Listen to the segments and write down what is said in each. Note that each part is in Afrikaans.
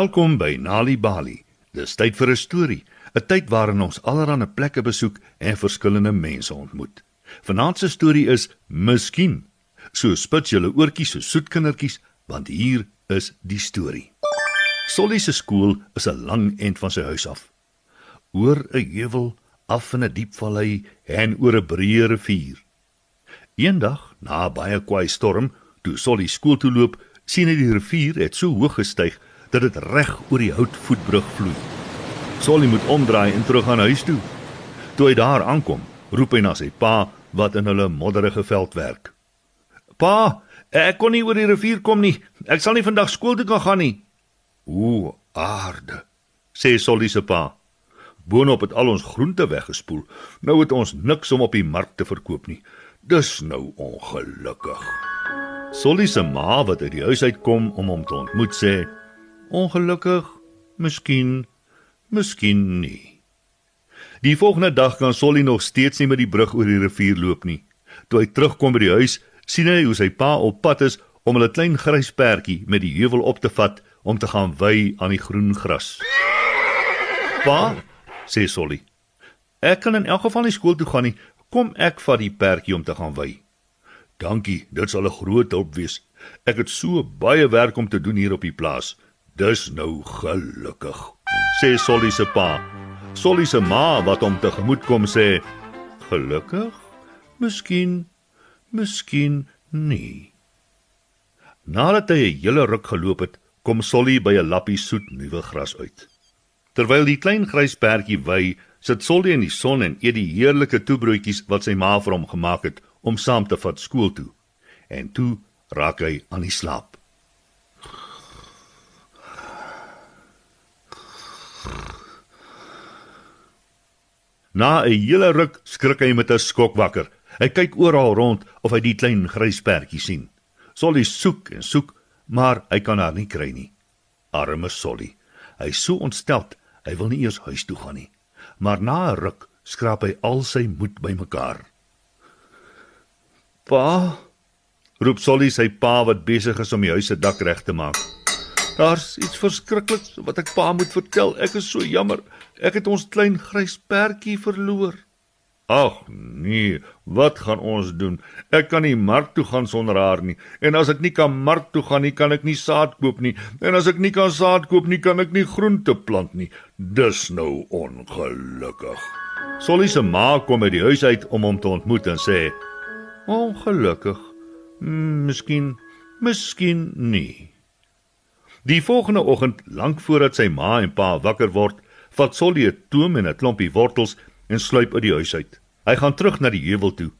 Welkom by Nali Bali. Dis tyd vir 'n storie, 'n tyd waarin ons allerlei plekke besoek en verskillende mense ontmoet. Vanaand se storie is Miskien. So spit julle oortjies so soet kindertjies, want hier is die storie. Solly se skool is 'n lang end van sy huis af. Oor 'n heuwel, af in 'n diep vallei en oor 'n breë rivier. Eendag, na 'n baie kwaai storm, toe Solly skool toe loop, sien hy die rivier het so hoog gestyg dat dit reg oor die houtvoetbrug vloei. Solly moet omdraai en terug aan huis toe. Toe hy daar aankom, roep hy na sy pa wat in hulle modderige veld werk. Pa, ek kon nie oor die rivier kom nie. Ek sal nie vandag skool toe kan gaan nie. O, aarde, sê Solly se pa. Boonop het al ons groente weggespoel. Nou het ons niks om op die mark te verkoop nie. Dis nou ongelukkig. Solly se ma wat uit die huis uitkom om hom te ontmoet sê: Ongelukkig, miskien, miskien nie. Die volgende dag kan Solly nog steeds nie met die brug oor die rivier loop nie. Toe hy terugkom by die huis, sien hy hoe sy pa op pad is om 'n klein grys perdjie met die heuwel op te vat om te gaan wy aan die groen gras. "Pa," sê Solly. "Ek kan in elk geval nie skool toe gaan nie. Kom ek vat die perdjie om te gaan wy." "Dankie, dit sal 'n groot hulp wees. Ek het so baie werk om te doen hier op die plaas." Dis nou gelukkig, sê Solly se pa. Solly se ma wat hom tegemoet kom sê: "Gelukkig? Miskien, miskien nie." Nadat hy 'n hele ruk geloop het, kom Solly by 'n lappie soet nuwe gras uit. Terwyl die klein grys perdjie wy, sit Solly in die son en eet die heerlike toebroodjies wat sy ma vir hom gemaak het om saam te vat skool toe. En toe raak hy aan die slaap. Na 'n hele ruk skrik hy met 'n skok wakker. Hy kyk oral rond of hy die klein grys perdjie sien. Solly soek en soek, maar hy kan haar nie kry nie. Arme Solly. Hy is so ontsteld, hy wil nie eers huis toe gaan nie. Maar na 'n ruk skraap hy al sy moed bymekaar. "Pa," roep Solly sy pa wat besig is om die huis se dak reg te maak. Daar's iets verskrikliks wat ek pa moet vertel. Ek is so jammer. Ek het ons klein grys perdjie verloor. Ag nee, wat gaan ons doen? Ek kan nie mark toe gaan sonder haar nie. En as ek nie kan mark toe gaan nie, kan ek nie saad koop nie. En as ek nie kan saad koop nie, kan ek nie groente plant nie. Dis nou ongelukkig. Solly se ma kom uit die huis uit om hom te ontmoet en sê: "Ongelukkig. Hmm, miskien, miskien nie." Die volgende oggend, lank voordat sy ma en pa wakker word, vat Solly 'n toom en 'n klompie wortels en sluip uit die huis uit. Hy gaan terug na die heuwel toe.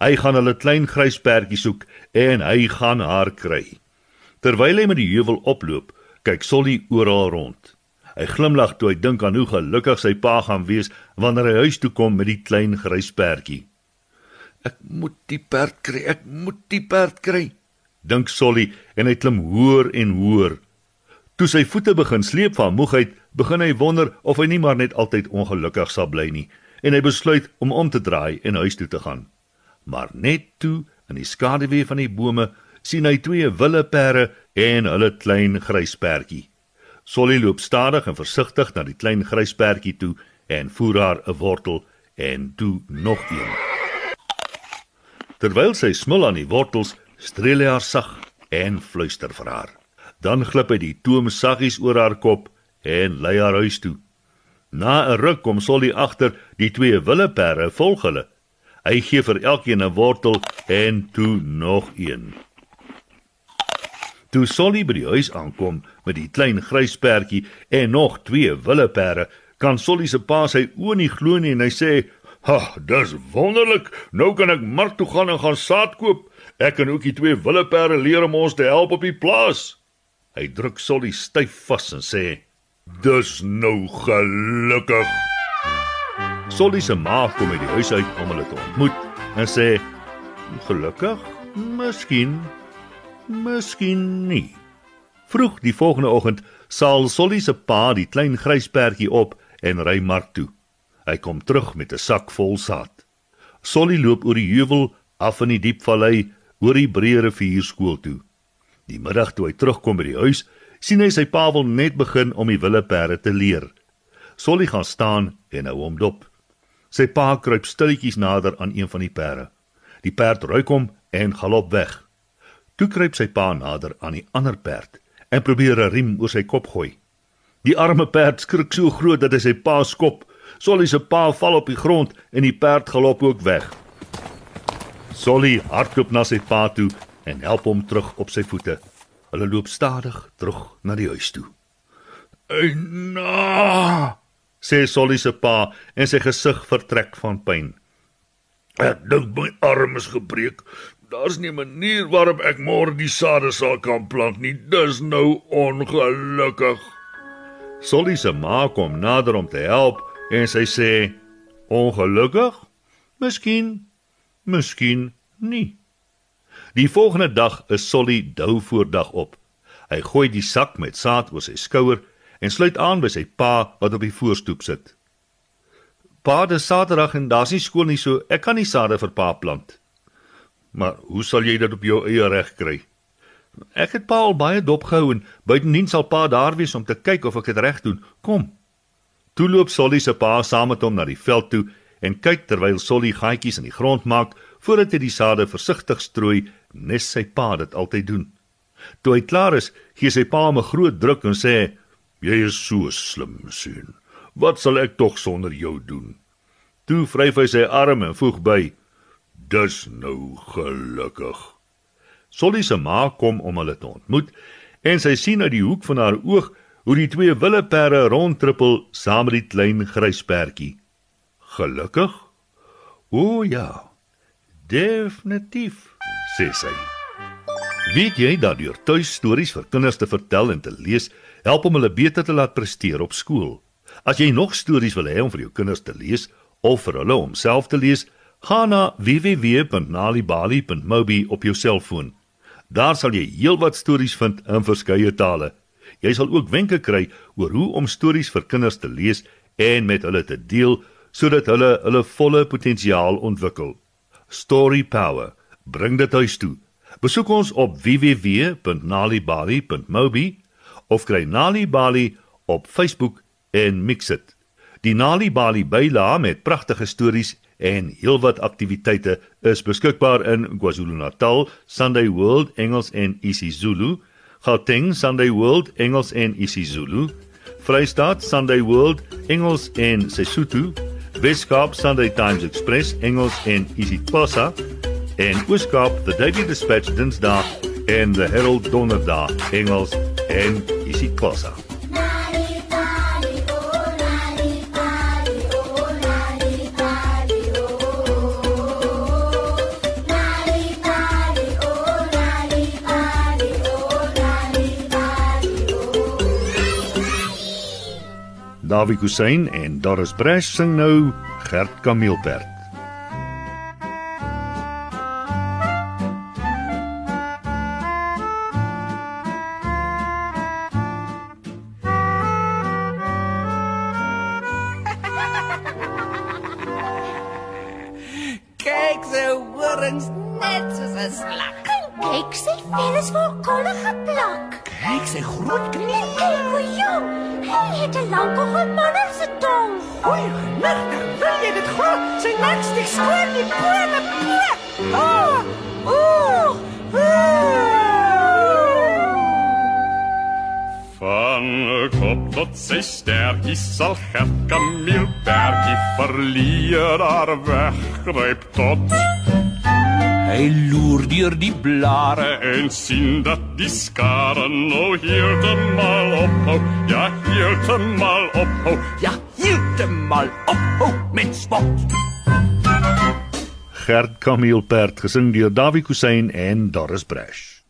Hy gaan hulle klein grys perdjie soek en hy gaan haar kry. Terwyl hy met die heuwel oploop, kyk Solly oral rond. Hy glimlag toe hy dink aan hoe gelukkig sy pa gaan wees wanneer hy huis toe kom met die klein grys perdjie. Ek moet die perd kry, ek moet die perd kry, dink Solly en hy klim hoër en hoër. Toe sy voete begin sleep van moegheid, begin hy wonder of hy nie maar net altyd ongelukkig sal bly nie en hy besluit om om te draai en huis toe te gaan. Maar net toe in die skaduwee van die bome sien hy twee wille perde en hulle klein grys perdjie. Solly loop stadig en versigtig na die klein grys perdjie toe en voer haar 'n wortel en toe nog een. Terwyl sy smil aan die wortels, streel hy haar sag en fluister vir haar. Dan glip hy die toom saggies oor haar kop en lei haar huis toe. Na 'n ruk kom Solly agter die twee wille perde volg hulle. Hy gee vir elkeen 'n wortel en toe nog een. Toe Solly by die huis aankom met die klein grys perdjie en nog twee wille perde, kan Solly se pa sy oë nie glo nie en hy sê: "Ha, dis wonderlik. Nou kan ek mark toe gaan en gaan saad koop. Ek kan ook die twee wille perde leer om ons te help op die plaas." Hy druk Solly styf vas en sê: "Dis nou gelukkig." Solly se ma kom uit die huis uit om hulle te ontmoet en sê: "Gelukkig? Miskien, miskien nie." Vroeg die volgende oggend saal Solly se pa die klein grys perdjie op en ry mark toe. Hy kom terug met 'n sak vol saad. Solly loop oor die heuwel af in die diep vallei oor die breë rivier skool toe. Die middag toe hy terugkom by die huis, sien hy sy pa wil net begin om die wille perde te leer. Solly gaan staan en hou hom dop. Sy pa kruip stilletjies nader aan een van die perde. Die perd ruik hom en galop weg. Toe kruip sy pa nader aan die ander perd en probeer 'n riem oor sy kop gooi. Die arme perd skrik so groot dat hy sy pa skop. Solly se pa val op die grond en die perd galop ook weg. Solly hardloop na sy pa toe en help hom terug op sy voete. Hulle loop stadig terug na die huis toe. "Eina!" sê Solly se pa en sy gesig vertrek van pyn. "Ek dink my arm is gebreek. Daar's nie 'n manier waarop ek môre die sade sal kan plant nie. Dis nou ongelukkig." Solly se ma kom nader om te help en sy sê: "Ongelukkig? Miskien, miskien nie." Die volgende dag is Solly dou voor dag op. Hy gooi die sak met saad oor sy skouer en sluit aan by sy pa wat op die voorstoep sit. Pa, dis Saterdag en daar's nie skool nie, so ek kan nie sade vir pa plant. Maar hoe sal jy dit op jou eie reg kry? Ek het pa al baie dopgehou en buitendien sal pa daar wees om te kyk of ek dit reg doen. Kom. Toe loop Solly se pa saam met hom na die veld toe en kyk terwyl Solly gaatjies in die grond maak voordat hy die sade versigtig strooi nes sy pa dit altyd doen. Toe hy klaar is, gee sy pa hom 'n groot druk en sê: "Jy is so slim, seun. Wat sal ek tog sonder jou doen?" Toe vryf hy sy arm en voeg by: "Dis nou gelukkig." Solly se ma kom om hulle te ontmoet en sy sien uit die hoek van haar oog hoe die twee wille perde rondtrippel saam met die klein grysperdjie. Gelukkig? O ja. Definitief sê sy. Weet jy dat deur tuistories vir kinders te vertel en te lees, help om hulle beter te laat presteer op skool? As jy nog stories wil hê om vir jou kinders te lees of vir hulle om self te lees, gaan na www.nalibali.mobi op jou selfoon. Daar sal jy heelwat stories vind in verskeie tale. Jy sal ook wenke kry oor hoe om stories vir kinders te lees en met hulle te deel sodat hulle hulle volle potensiaal ontwikkel. Story Power bring dit huis toe. Besoek ons op www.nalibali.mobi of kry Nali Bali op Facebook en mix dit. Die Nali Bali byla met pragtige stories en heelwat aktiwiteite is beskikbaar in KwaZulu-Natal, Sunday World Engels en isiZulu, Gauteng Sunday World Engels en isiZulu, Vrystaat Sunday World Engels en Sesotho, Weskaap Sunday Times Express Engels en isiXhosa en Ooskaap The Daily Dispatch Dinsdae en The Herald Donderdag Engels en isiXhosa. Dawie Kusyn en Doris Bresch sing nou Gert Kameelperd. Kyk se horings net soos 'n slak. Kyk sy vel is vol kolle geplak. Kyk sy groot knie. Kyk hoe jong. Hy het 'n lang gemanner se tong. Goeie genade, wil jy dit glo? Sy nek stik skoon die bone plek. Oh! Kop tot sy sterkie sal Gert Kameelbergie verleer haar weggryp tot Hy loer deur die blare en sien dat die skare nou heeltemal ophou Ja, heeltemal ophou Ja, heeltemal ophou met spot. Gert Kameelperd gesing deur Dawie Kusyn en Doris Bresch.